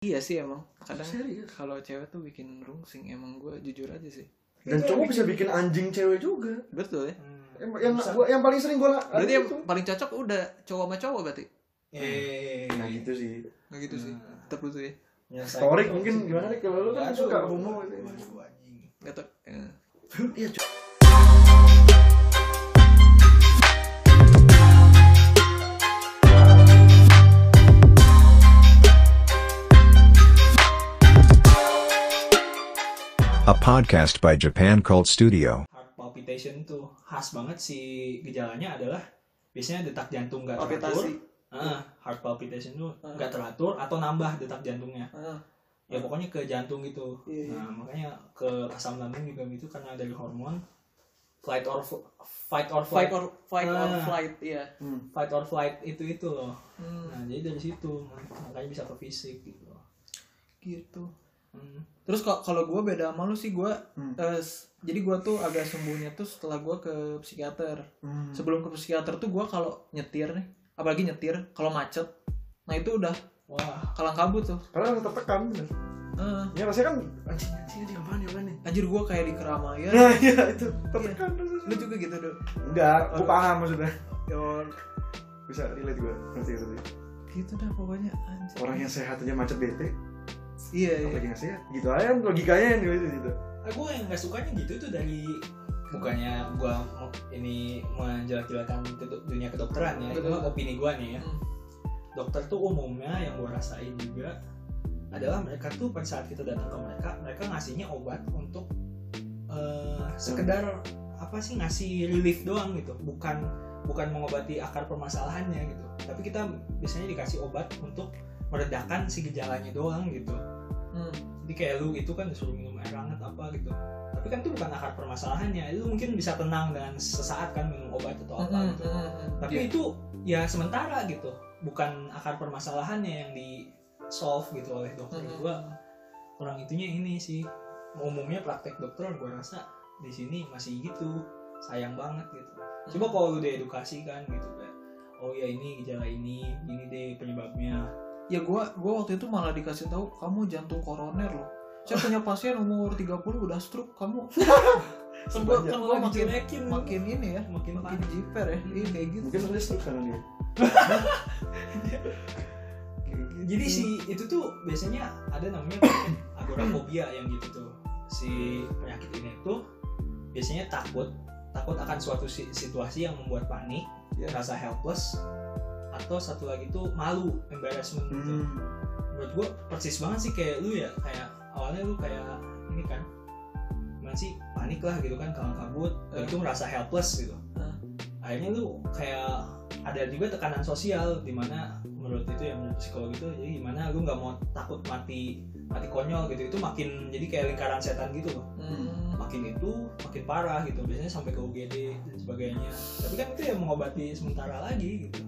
iya sih emang. Kadang kalau cewek tuh bikin rungsing emang gue jujur aja sih. Dan cowok bisa bikin anjing cewek juga. betul ya. Yang yang, gua, yang paling sering gue berarti yang paling cocok udah cowok sama cowok berarti? Eh, Nah gitu sih. nggak gitu sih. Tetap itu ya. Nyelesain Torik toksik. mungkin gimana nih? Kalau lu kan suka homo. Gitu. Nggak tau. Iya, A podcast by Japan Cult Studio. heart palpitation tuh khas banget si gejalanya adalah biasanya detak jantung nggak teratur. Palpitasi. Ah, heart palpitation tuh nggak teratur atau nambah detak jantungnya. Ah, ya pokoknya ke jantung gitu. Iya, iya. nah makanya ke asam lambung juga itu karena dari hormon. Flight or fight or flight. Fight or fight or Ah. flight iya. Fight or flight itu itu loh. Hmm, nah jadi dari situ makanya bisa ke fisik gitu loh. gitu Hmm. terus kok kalau gue beda sama lu sih gue Hmm. jadi gue tuh agak sembuhnya tuh setelah gue ke psikiater Hmm. sebelum ke psikiater tuh gue kalau nyetir nih apalagi nyetir kalau macet nah itu udah wah kalang kabut tuh Karena lu tertekan bener. Ah, Ya rasanya kan anjing anjing anjing apaan nih apaan nih. anjir gue kayak di keramaian Nah iya itu tertekan. lu juga gitu dong Enggak, gua paham maksudnya. Yor, Bisa relate gua. Ngerti ngerti. gitu dah pokoknya anjir Orang yang sehat aja macet bete, iya iya apalagi nggak sehat. Gitu aja kan logikanya yang gitu gitu. Eh, gue yang nggak sukanya gitu itu dari bukannya gue ini menjelek-jelekan do- dunia kedokteran ya itu Betul. opini gue nih ya Hmm. dokter tuh umumnya yang gue rasain juga adalah mereka tuh pada saat kita datang ke mereka mereka ngasihnya obat untuk eh, sekedar apa sih ngasih relief doang gitu bukan bukan mengobati akar permasalahannya gitu tapi kita biasanya dikasih obat untuk meredakan si gejalanya doang gitu Hmm. jadi kayak lu itu kan disuruh minum air hangat apa gitu. Tapi kan itu bukan akar permasalahannya. Lu mungkin bisa tenang dengan sesaat kan minum obat atau apa Hmm, gitu. hmm, hmm. tapi Iya. itu ya sementara gitu. Bukan akar permasalahannya yang di solve gitu oleh dokter Hmm. gua. Kurang itunya ini sih. Umumnya praktek dokter gua rasa di sini masih gitu. Sayang banget gitu. Coba kalau lu diedukasi kan gitu kayak oh ya ini gejala ini ini deh penyebabnya ya gue gua waktu itu malah dikasih tahu kamu jantung koroner loh. Saya punya pasien umur 30 udah stroke kamu. Kan gue kan makin lu. makin ini ya makin makin jiper ya. Iya kayak gitu. Mungkin lu stroke karena dia. jadi si itu tuh biasanya ada namanya agorafobia yang gitu tuh. Si penyakit ini tuh biasanya takut takut akan suatu si- situasi yang membuat panik Iya. rasa helpless atau satu lagi tuh malu embarrassment gitu Hmm. menurut gua persis banget sih kayak lu ya kayak awalnya lu kayak ini kan gimana sih panik lah gitu kan kalang kabut Eh. itu merasa helpless gitu Eh. akhirnya lu kayak ada juga tekanan sosial di mana menurut itu ya menurut psikologi itu jadi gimana lu nggak mau takut mati mati konyol gitu itu makin jadi kayak lingkaran setan gitu loh Hmm. makin itu makin parah gitu biasanya sampai ke UGD dan sebagainya tapi kan itu ya mengobati sementara lagi gitu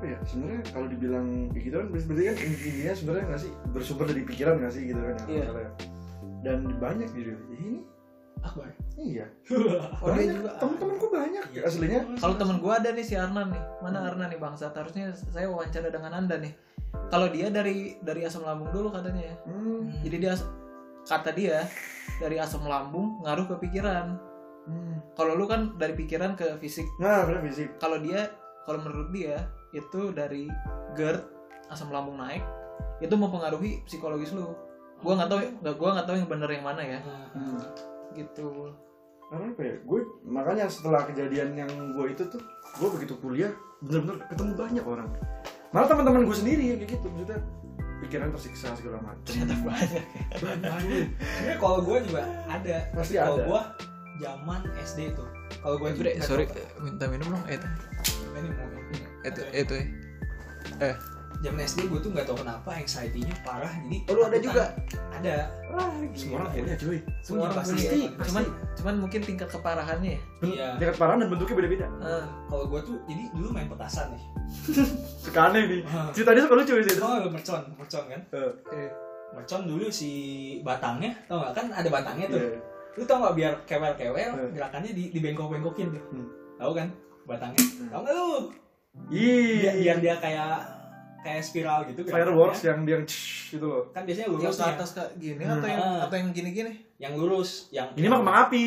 apa ya sebenarnya kalau dibilang kayak gitu kan berarti kan intinya sebenarnya nggak sih bersumber dari pikiran nggak sih gitu kan yang Iya. masalahnya. dan banyak gitu ini Akbar iya Oh, dia banyak juga temen-temenku banyak Iya. aslinya Kalau temen gue ada nih si Arnan nih, mana Arnan nih bangsa? Harusnya saya wawancara dengan anda nih. Kalau dia dari dari asam lambung dulu katanya ya. hmm. Jadi dia kata dia dari asam lambung ngaruh ke pikiran. Hmm. Kalau lu kan dari pikiran ke fisik. nah benar fisik Kalau dia, kalau menurut dia itu dari GERD asam lambung naik itu mempengaruhi psikologis lu. Gua nggak tahu, nggak gua nggak tahu yang bener yang mana ya. hmm. Gitu. karena apa ya gue makanya setelah kejadian yang gue itu tuh gue begitu kuliah bener-bener ketemu banyak orang malah teman-teman gue sendiri yang kayak gitu maksudnya pikiran tersiksa segala macam Ternyata banyak. banyak sebenarnya kalau gue juga ada pasti kalau ada gue zaman SD tuh kalau gue Bre, sorry, minta minum dong. Eh, ini mau itu, itu. Eh, zaman SD gue tuh nggak tahu kenapa anxiety-nya parah jadi Oh, lu ada juga? ada semua orang punya cuy semua orang pasti, pasti. pasti. Cuman, cuman mungkin tingkat keparahannya ya. Iya. tingkat parah dan bentuknya beda-beda Ah. kalau gue tuh jadi dulu main petasan nih sekali nih Ah. ceritanya suka lucu sih itu oh mercon mercon kan Eh, mercon dulu si batangnya tau gak kan ada batangnya tuh iya. lu tau gak biar kewel-kewel Eh. gerakannya di dibengkok-bengkokin tuh Hmm. tahu kan batangnya Hmm. tau gak lu Ih, biar, dia kayak kayak spiral gitu fireworks gerakannya. yang dia gitu loh. Kan biasanya yang lurus ke nih, atas kayak gini Hmm. atau yang Ah. atau yang gini-gini? Yang lurus yang ini mah kembang api.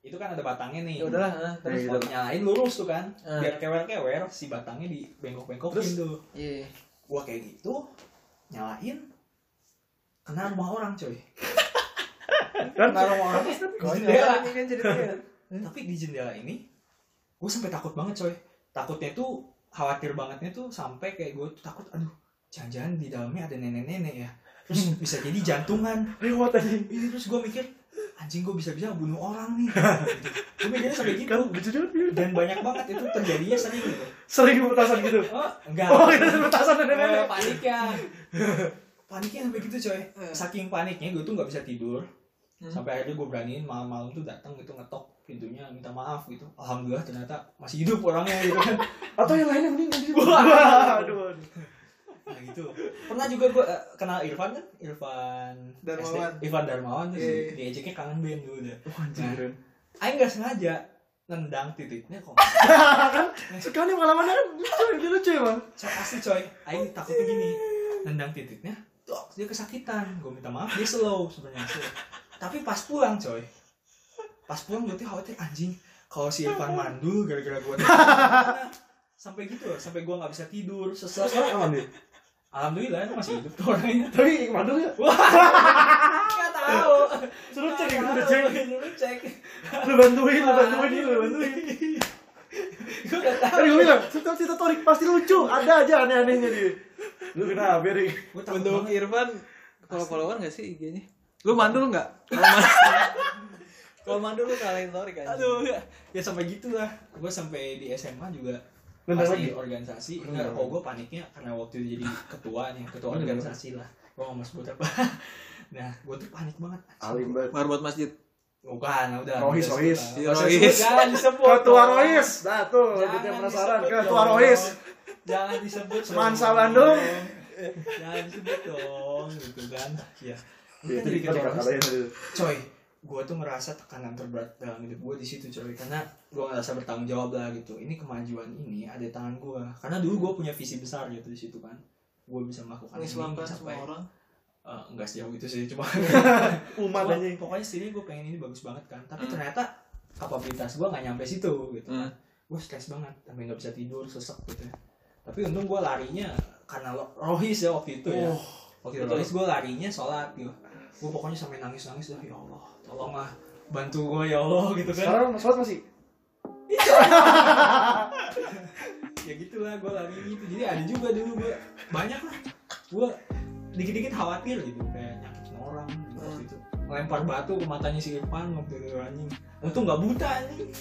Itu kan ada batangnya nih. Ya udahlah nah, Ya, terus gitu. kalau nyalain lurus tuh kan. Ah. biar kewer-kewer si batangnya di bengkok-bengkokin Terus? tuh. Iya. Gua kayak gitu nyalain kena rumah orang coy. Kan? Kena rumah orang. Jendela. ini kan tapi di jendela ini gue sampai takut banget coy takutnya tuh khawatir bangetnya tuh sampai kayak gue tuh takut aduh jangan-jangan di dalamnya ada nenek-nenek ya. Terus bisa jadi jantungan. Lewat tadi ini terus gue mikir anjing gue bisa-bisa bunuh orang nih. Gue mikirnya sampai gitu. Kan dia. dan banyak banget itu terjadinya sering gitu. Sering petasan gitu? Oh enggak. Oh kita sering petasan Eh, nenek-nenek. Paniknya paniknya sampai gitu coy. Eh. saking paniknya gue tuh nggak bisa tidur. Hmm. sampai akhirnya gue beraniin malam-malam tuh datang gitu ngetok pintunya minta maaf gitu. Alhamdulillah ternyata masih hidup orangnya gitu kan. Atau yang lainnya meninggal gitu aduh nah gitu. Pernah juga gue eh, kenal Irfan kan? Irfan Darmawan. SD Irfan Darmawan tuh Iya, iya. diajaknya kangen band dulu udah oh, anjing keren Aing nggak sengaja nendang titiknya kok. Sekali pengalamannya kan? Lucu dia lucu ya bang coy asli coy. Aing takutnya gini nendang titiknya tuh dia kesakitan. Gue minta maaf dia slow sebenarnya slow. Tapi pas pulang coy pas pulang gue tuh khawatir anjing kalau si Irfan mandul gara-gara gue sampai gitu loh, sampai gue nggak bisa tidur. Sesek sekarang aman dia alhamdulillah itu masih hidup tuh orangnya. Tapi mandul ya wah. Nggak tahu. Suruh cek Nggak cek. Lu cek. Lu bantuin lu bantuin lu bantuin. Gue nggak tahu. Kan gue bilang setiap cerita Torik pasti lucu. Ada aja aneh-anehnya dia. Lu kenapa Rik untuk Irfan kalau follower nggak sih IG-nya lu mandul nggak mandul lu kalahin Tori kan aduh ya sampai gitu lah gue sampai di SMA juga Nendang pas lagi? di organisasi enggak kok gue paniknya karena waktu itu jadi ketua nih ketua organisasi lah gue nggak mau sebut apa nah gue tuh panik banget alim banget marbot masjid bukan udah Rohis, udah Rohis. Rohis. jangan disebut ketua. Rois nah tuh Jangan dia penasaran ketua. Rois jangan disebut Semansa dong. Bandung. jangan disebut dong gitu kan ya Iya, Kan jadi ketua Rohis. tadi. coy gue tuh ngerasa tekanan terberat dalam hidup gue di situ coy. Karena gue ngerasa bertanggung jawab lah gitu. Ini kemajuan ini ada di tangan gue karena dulu gue punya visi besar gitu di situ kan. Gue bisa melakukan ini mengislamkan sampai semua orang. Eh, enggak sejauh itu sih cuma umat Gua- aja. pokoknya sini gue pengen ini bagus banget kan. Tapi Hmm. ternyata kapabilitas gue nggak nyampe situ gitu kan. Hmm. gue stres banget sampai nggak bisa tidur sesek gitu ya. tapi untung gue larinya karena lo- rohis ya waktu itu ya. Oh, waktu itu rohis gue larinya sholat gitu. Gue pokoknya sampai nangis nangis dah ya Allah tolonglah bantu gue ya Allah gitu kan. Sekarang sholat masih? Ya gitulah gue lari gitu. Jadi ada juga dulu gue banyak lah. Gue dikit-dikit khawatir gitu kayak nyakitin orang gitu. Ngelempar batu ke matanya si Irfan waktu itu anjing. Untung nggak buta anjing.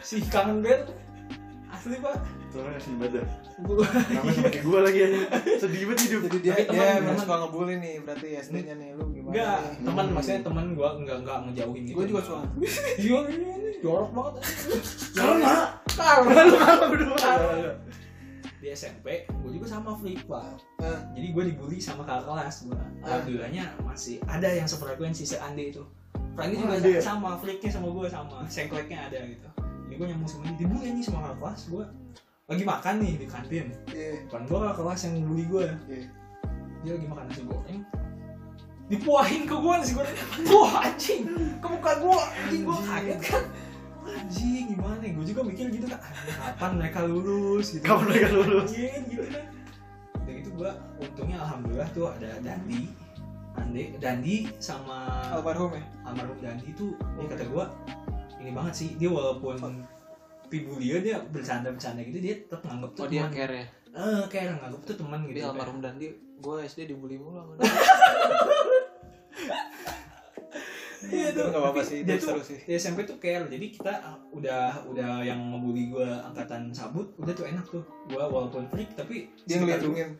Si kangen band asli pak tuh orang ibadah Gua- namanya sama kayak gue lagi aja sedih banget hidup jadi dia Tapi teman- dia teman- memang suka ngebully nih berarti SD-nya nih lu gimana Enggak, teman maksudnya teman gue enggak enggak ngejauhin gitu. gue juga suka Iya, iya, iya, jorok banget. karena Karena lu karena berdua di SMP, gue juga sama Flip pak. Eh. Jadi gue dibully sama kakak kelas gue. Alhamdulillahnya masih ada yang sefrekuensi seande itu. Franky juga Ande ya? sama, Flipnya sama gue sama, sengkleknya ada gitu. Jadi gue nyambung sama dia, dibully nih sama kakak kelas gue. Lagi makan nih di kantin. iya Bukan gue kakak kelas yang bully gue. iya Dia lagi makan nasi goreng. Dipuahin ke gue nasi goreng. Wah anjing, ke muka gue. Anjing gue kaget kan. Anjing gimana? Gue juga mikir gitu kan. "Anjing, Kapan mereka lulus gitu. Kapan mereka lulus? Anjing, gitu kan. Udah gitu gue untungnya alhamdulillah tuh ada Dandi. Ande, Dandi sama almarhum ya almarhum Dandi tuh dia kata gue ini banget sih. Dia walaupun pibulia dia bercanda-bercanda gitu dia tetap nganggap tuh oh dia teman. care ya? Eh kayak nganggap tuh teman gitu almarhum Dandi gue SD dibully mulu sama Iya itu nggak apa-apa sih dia tuh seru sih. di SMP tuh care. Jadi kita uh, udah udah yang ngebully gue angkatan sabut udah tuh enak tuh. Gue walaupun freak tapi dia ngelindungin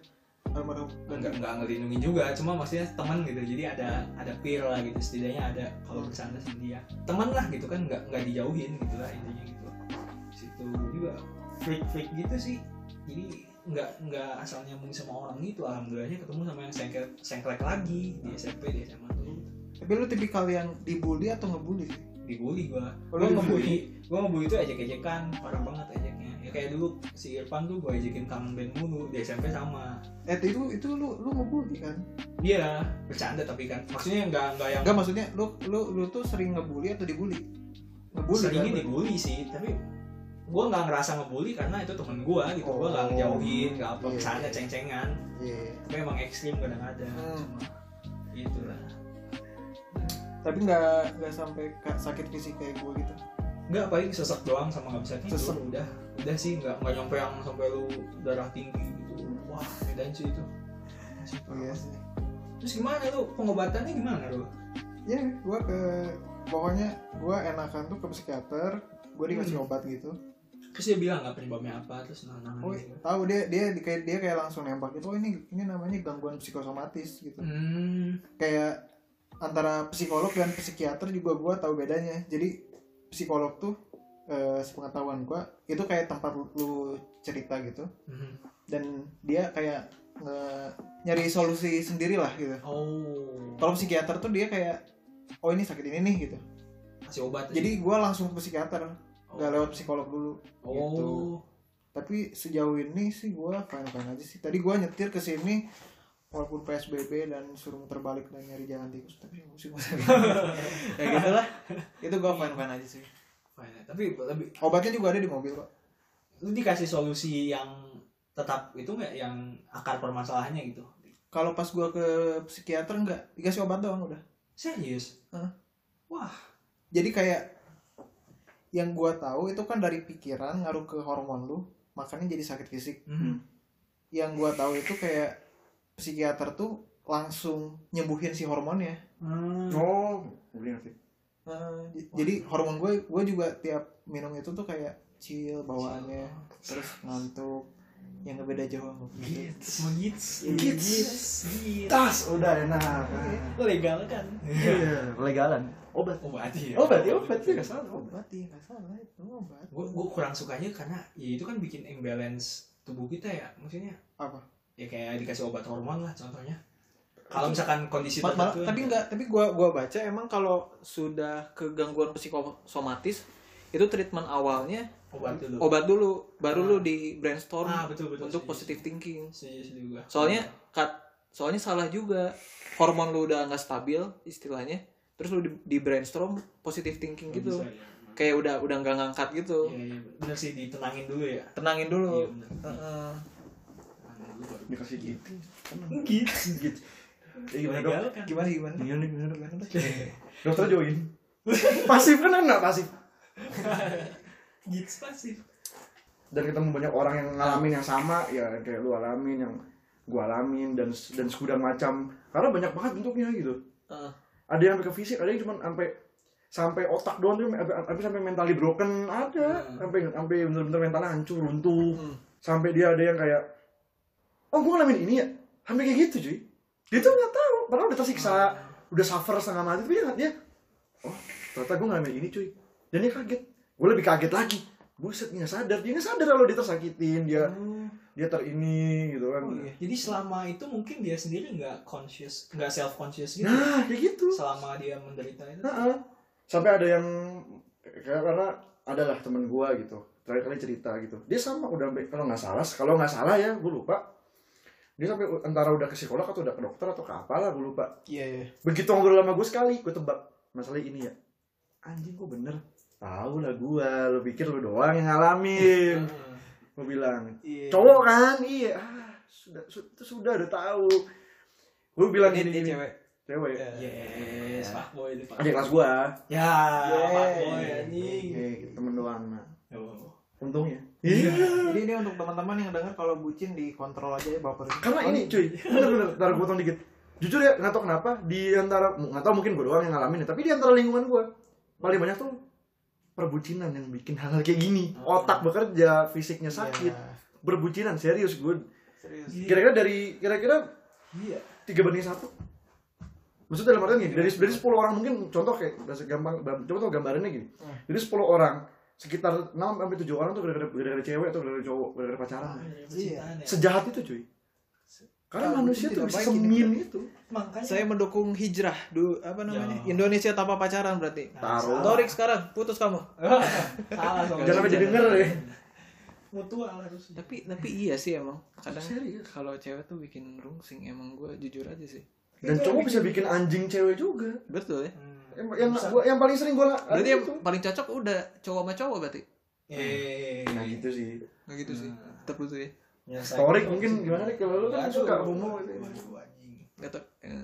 almarhum. Enggak enggak ngelindungin juga cuma maksudnya teman gitu. Jadi ada ada peer lah gitu. Setidaknya ada kalau bercanda sama dia. Teman lah gitu kan nggak nggak dijauhin gitu lah intinya gitu. Situ juga. Freak freak gitu sih. Jadi nggak nggak asal nyambung sama orang gitu. Alhamdulillahnya ketemu sama yang sengklek sengklek lagi di SMP di SMA tuh. Tapi lu tipikal yang dibully atau ngebully sih dibully gue Oh, gue lu ngebully gue ngebully itu ejek-ejekan parah banget ejeknya ya kayak dulu si Irfan tuh gue ejekin kangen band mulu di SMP sama eh itu itu lu lu ngebully kan dia bercanda tapi kan maksudnya nggak nggak yang enggak maksudnya lu lu lu tuh sering ngebully atau dibully ngebully seringnya kan? dibully sih tapi gue nggak ngerasa ngebully karena itu temen gue gitu gue nggak Oh. ngejauhin nggak apa Iya, bercanda iya. ceng-cengan Iya. tapi emang ekstrim kadang-kadang Hmm. cuma gitu lah tapi nggak nggak sampai sakit fisik kayak gue gitu. Nggak paling sesek doang sama nggak bisa tidur. Sesek. udah udah sih nggak nggak nyampe yang sampai lu darah tinggi gitu. Wah bedain sih itu. Masih oh iya sih. terus gimana lu? Pengobatannya gimana lu ya gue ke pokoknya gue enakan tuh ke psikiater gue dikasih Hmm. obat gitu. Terus dia bilang nggak penyebabnya apa terus nah, nah, oh gitu. tahu dia dia di- kayak dia kayak langsung nembak gitu oh ini ini namanya gangguan psikosomatis gitu. Hmm. Kayak antara psikolog dan psikiater juga gue tahu bedanya jadi psikolog tuh eh, sepengetahuan gue itu kayak tempat lu, lu cerita gitu hmm. dan dia kayak nge- nyari solusi sendiri lah gitu oh kalau psikiater tuh dia kayak oh ini sakit ini nih gitu kasih obat ya? jadi gue langsung ke psikiater oh. nggak lewat psikolog dulu oh gitu. tapi sejauh ini sih gue fine fine aja sih tadi gue nyetir ke sini walaupun psbb dan suruh muter balik dan nyari jalan tikus tapi pusing pusing ya gitu lah. Itu gue fine fine aja sih. Fine. tapi lebih obatnya juga ada di mobil kok lu dikasih solusi yang tetap itu nggak? Yang akar permasalahannya gitu? Kalau pas gue ke psikiater nggak? Dikasih obat doang udah. Serius? Hah? wah. Jadi kayak yang gue tahu itu kan dari pikiran ngaruh ke hormon lu makanya jadi sakit fisik. Mhm. yang gue tahu itu kayak psikiater tuh langsung nyembuhin si hormonnya. Hmm. oh gue ngerti Nah, j- jadi hormon gue gue juga tiap minum itu tuh kayak chill bawaannya terus ngantuk yang ngebeda jauh sama gitu. Mau gits? Gits. Gits. tas udah enak. Legal kan? Iya. Legalan. Obat. Obat ya? Obat ya obat. ya nggak salah obat. Obat ya nggak salah itu obat. Gue gue kurang sukanya karena ya itu kan bikin imbalance tubuh kita ya. Maksudnya apa ya kayak dikasih obat hormon lah contohnya kalau misalkan kondisi Ma- ma- tertentu tapi enggak tapi gua gua baca emang kalau sudah ke gangguan psikosomatis itu treatment awalnya obat dulu obat dulu baru Ah. lu di brainstorm ah betul betul untuk setuju. positive thinking Setuju, setuju juga soalnya kat soalnya salah juga hormon lu udah nggak stabil istilahnya terus lu di, di brainstorm positive thinking Nggak gitu bisa, ya. kayak udah udah nggak ngangkat gitu Iya, iya, bener sih ditenangin dulu ya tenangin dulu bener Heeh. Tenangin dulu baru. Dikasih gitu. Gitu. Gitu Eh, gimana dok? Gimana gimana? Gimana nih gimana dok dokter join. Pasif kan enak pasif? Gigs pasif. Dan ketemu banyak orang yang ngalamin yang sama ya kayak lu alamin yang gua alamin dan dan segudang macam. Karena banyak banget bentuknya gitu. Heeh. ada yang sampai ke fisik ada yang cuma sampai sampai otak doang tuh sampai, sampai mentally broken ada. Sampai sampai bener-bener mentalnya hancur runtuh. Hmm. sampai dia ada yang kayak oh gua ngalamin ini ya? Sampai kayak gitu cuy. Dia tuh nggak tahu. Padahal udah tersiksa udah suffer setengah mati tapi dia nggak dia oh ternyata gue ngalamin ini cuy. Dan dia kaget. Gue lebih kaget lagi. Buset dia nggak sadar. Dia nggak sadar kalau dia tersakitin dia Oh, dia terini gitu kan. Oh, iya. jadi selama itu mungkin dia sendiri nggak conscious nggak self conscious gitu? Nah kayak gitu. Selama dia menderita itu? Nah, sampai ada yang kayak karena adalah temen gua gitu. Terakhir kali cerita gitu. Dia sama udah kalau nggak salah kalau nggak salah ya gue lupa dia sampai antara udah ke psikolog atau udah ke dokter atau ke apalah gue lupa. Iya iya. Begitu ngobrol sama gue sekali gue tebak masalah ini ya. Anjing gue bener? Tahu lah gue lu pikir lu doang yang ngalamin. Gue bilang iya cowok kan? Iya. Ah, sudah su- itu sudah udah tahu. Gue bilang dia gini cewek? Cewek. Iya. yes fuckboy itu fuckboy. adik kelas gue ya fuckboy anjing. Oke, temen doang nah Oh. untungnya jadi ini untuk teman-teman yang dengar kalau bucin dikontrol aja ya baper. Karena ini cuy. Bener-bener ntar potong dikit. Jujur ya nggak tau kenapa di antara nggak tau mungkin gue doang yang ngalamin ya tapi di antara lingkungan gue paling banyak tuh perbucinan yang bikin hal-hal kayak gini. Oh. otak bekerja fisiknya sakit. Iya, berbucinan serius gue serius. Kira-kira dari kira-kira iya. tiga banding satu. Maksudnya dalam artian gini dari dari 10 orang mungkin contoh kayak bahasa gampang coba tau gambarannya gini. Hmm. dari 10 orang sekitar 6 sampai 7 orang tuh gara-gara gara-gara cewek atau gara-gara cowok gara-gara pacaran Percintaan ya. sejahat itu cuy karena Ah, manusia tuh bisa semin itu makanya Saya mendukung hijrah du apa namanya? Ya. Indonesia tanpa pacaran berarti. Nah, Taruh. Torik sekarang putus kamu. salah soalnya. jangan sampai denger ya mutual harus Tapi tapi iya sih emang. Kadang Serius. kalau cewek tuh bikin rungsing emang gue jujur aja sih. dan cowok bisa bikin anjing cewek juga Betul ya. Yang yang, gua, yang paling sering gue Berarti yang paling cocok udah cowok sama cowok berarti. eh nah gitu sih Nggak gitu sih. Tetap gitu ya. Torik itu mungkin sih. gimana nih kalau lu kan suka homo gitu. Tau. Ya.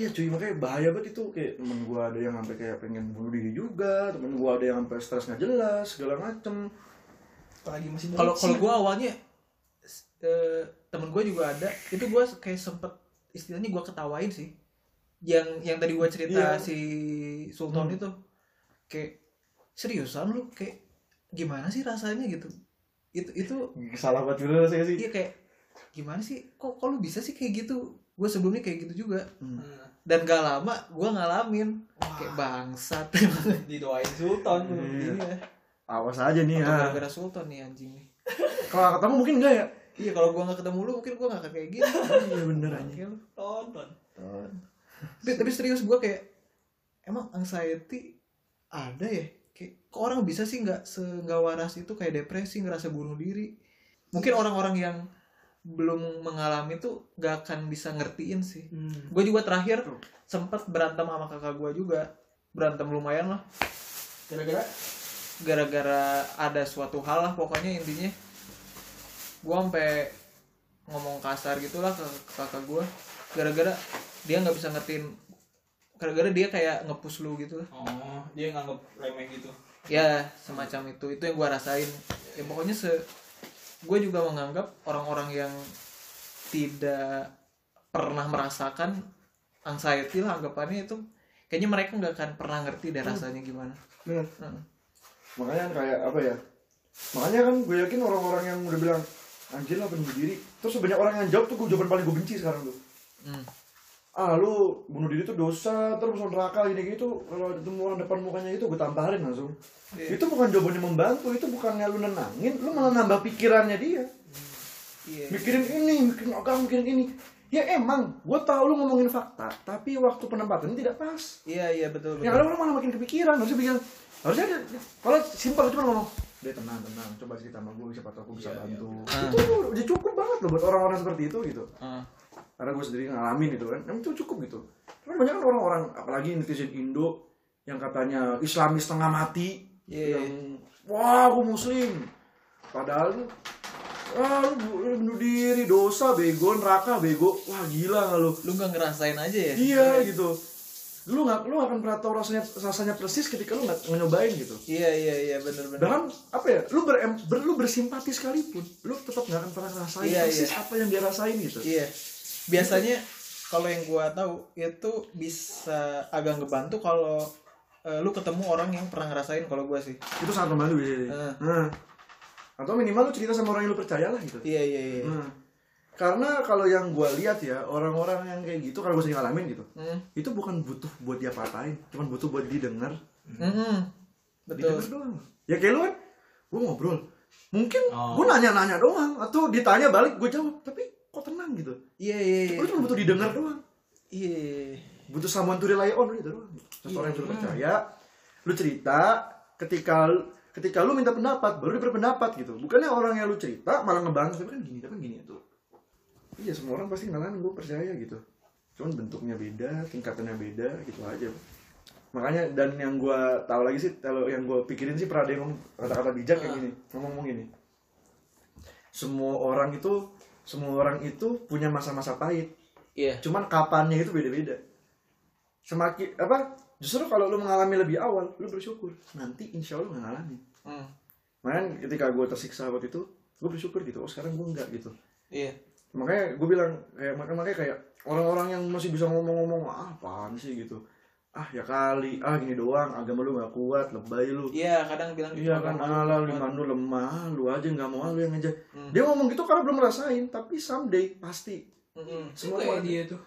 Iya cuy makanya bahaya banget itu kayak temen gua ada yang sampai kayak pengen bunuh diri juga temen gua ada yang sampai stres nggak jelas segala macem apalagi masih Kalau kalau gue awalnya eh, temen gue juga ada. Itu gue kayak sempet istilahnya gue ketawain sih. Yang yang tadi gue cerita Iya. si Sultan itu kayak seriusan lu? Kayak gimana sih rasanya gitu. Itu itu salah banget bener saya sih. Iya kayak gimana sih? Kok kok lu bisa sih kayak gitu? Gue sebelumnya kayak gitu juga. Hmm. dan gak lama gue ngalamin. Wah. kayak bangsat. Didoain Sultan lu. Iya. iya. Awas aja nih atau ya. gara-gara Sultan nih anjing nih. Kalau ketemu mungkin enggak ya? Iya kalau gue nggak ketemu lu mungkin gue nggak kayak gini. Iya bener aja lu. tonton tapi, tapi serius gue kayak emang anxiety ada ya? Kayak kok orang bisa sih nggak nggak waras itu kayak depresi ngerasa bunuh diri? Mungkin orang-orang yang belum mengalami itu gak akan bisa ngertiin sih. Hmm. gue juga terakhir sempet berantem sama kakak gue juga. Berantem lumayan lah. Gara-gara? Gara-gara ada suatu hal lah pokoknya intinya. Gue sampai ngomong kasar gitulah ke kakak gue gara-gara dia nggak bisa ngertiin gara-gara dia kayak ngepush lu gitu. Oh dia nganggap remeh gitu. Ya semacam itu. Itu yang gue rasain. Ya pokoknya se gue juga menganggap orang-orang yang tidak pernah merasakan anxiety lah anggapannya itu kayaknya mereka nggak akan pernah ngerti deh rasanya gimana. Bener. Heeh. makanya kan kayak apa ya makanya kan gue yakin orang-orang yang udah bilang anjir lah bunuh diri. Terus sebanyak orang yang jawab tuh gue jawaban paling gue benci sekarang tuh. Hmm. Ah lu bunuh diri tuh dosa terus masuk neraka gini gitu kalau ketemu orang depan mukanya itu gue tamparin langsung Iya. itu bukan jawabannya membantu itu bukannya lu nenangin lu malah nambah pikirannya dia Iya. mikirin ini mikirin agak mikirin ini ya emang gue tahu lu ngomongin fakta tapi waktu penempatannya tidak pas Iya iya betul yang betul. ada orang malah makin kepikiran harusnya bikin harusnya dia, kalau simpel cuma ngomong dia tenang tenang coba cerita sama gue siapa tahu aku bisa Iya, bantu iya. itu udah cukup banget loh buat orang-orang seperti itu gitu Ah. Karena gue sendiri ngalamin gitu kan emang itu cukup gitu tapi banyak kan orang-orang apalagi netizen Indo yang katanya Islamis setengah mati Iya. yang wah aku muslim padahal wah lu lu bunuh diri dosa bego neraka bego wah gila nggak lu Lu nggak ngerasain aja ya? iya gitu lu nggak lu akan pernah tahu rasanya rasanya persis ketika lu nggak nyobain gitu Iya iya iya bener-bener. bahkan apa ya lu ber, ber- lu bersimpati sekalipun lu tetap nggak akan pernah ngerasain Iya, persis iya. apa yang dia rasain gitu Iya. Biasanya kalau yang gua tahu itu bisa agak ngebantu kalau eh, lu ketemu orang yang pernah ngerasain kalau gua sih. itu sangat membantu biasanya Heeh. nah, atau minimal lu cerita sama orang yang lu percaya lah gitu Iya iya iya. Nah, karena kalau yang gue lihat ya orang-orang yang kayak gitu kalau gue sering ngalamin gitu Hmm. itu bukan butuh buat dia patahin cuman butuh buat didengar Mm-mm. Betul. didengar doang ya kayak lu kan gue ngobrol mungkin Oh. gue nanya-nanya doang atau ditanya balik gue jawab tapi kok tenang gitu? Iya iya iya. lu cuma butuh didengar doang. Iya. butuh someone to rely on gitu doang. Seseorang yang lu percaya lu cerita ketika ketika lu minta pendapat baru dia berpendapat gitu. Bukannya orang yang lu cerita malah ngebahas tapi kan gini tapi kan gini tuh. Iya semua orang pasti ngalamin gue percaya gitu. Cuman bentuknya beda tingkatannya beda gitu aja. Makanya dan yang gue tahu lagi sih kalau yang gue pikirin sih pernah ada yang kata-kata bijak kayak gini ngomong-ngomong gini. Semua orang itu semua orang itu punya masa-masa pahit. Iya. cuman kapannya itu beda-beda. Semakin apa justru kalau lu mengalami lebih awal lu bersyukur. Nanti insya Allah nggak ngalamin. Hmm. makanya ketika gue tersiksa waktu itu gue bersyukur gitu. Oh sekarang gue enggak gitu. Iya. makanya gue bilang kayak makanya, makanya kayak orang-orang yang masih bisa ngomong-ngomong ah apaan sih? gitu ah ya kali. Ah gini doang. Agama lu nggak kuat lebay lu. Iya kadang bilang iya kan? ala lima lu lemah lu aja nggak mau lu yang aja Hmm. dia ngomong gitu karena belum ngerasain tapi someday pasti. Mm-mm. semua kayak dia tuh.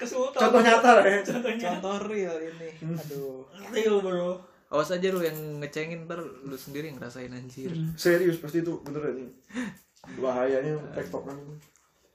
Kesultan contoh nyata lah ya. Contohnya Contoh real ini. Aduh. real bro. Awas aja lu yang ngecengin ntar lu sendiri yang ngerasain anjir. serius pasti itu beneran. Bahayanya tektokan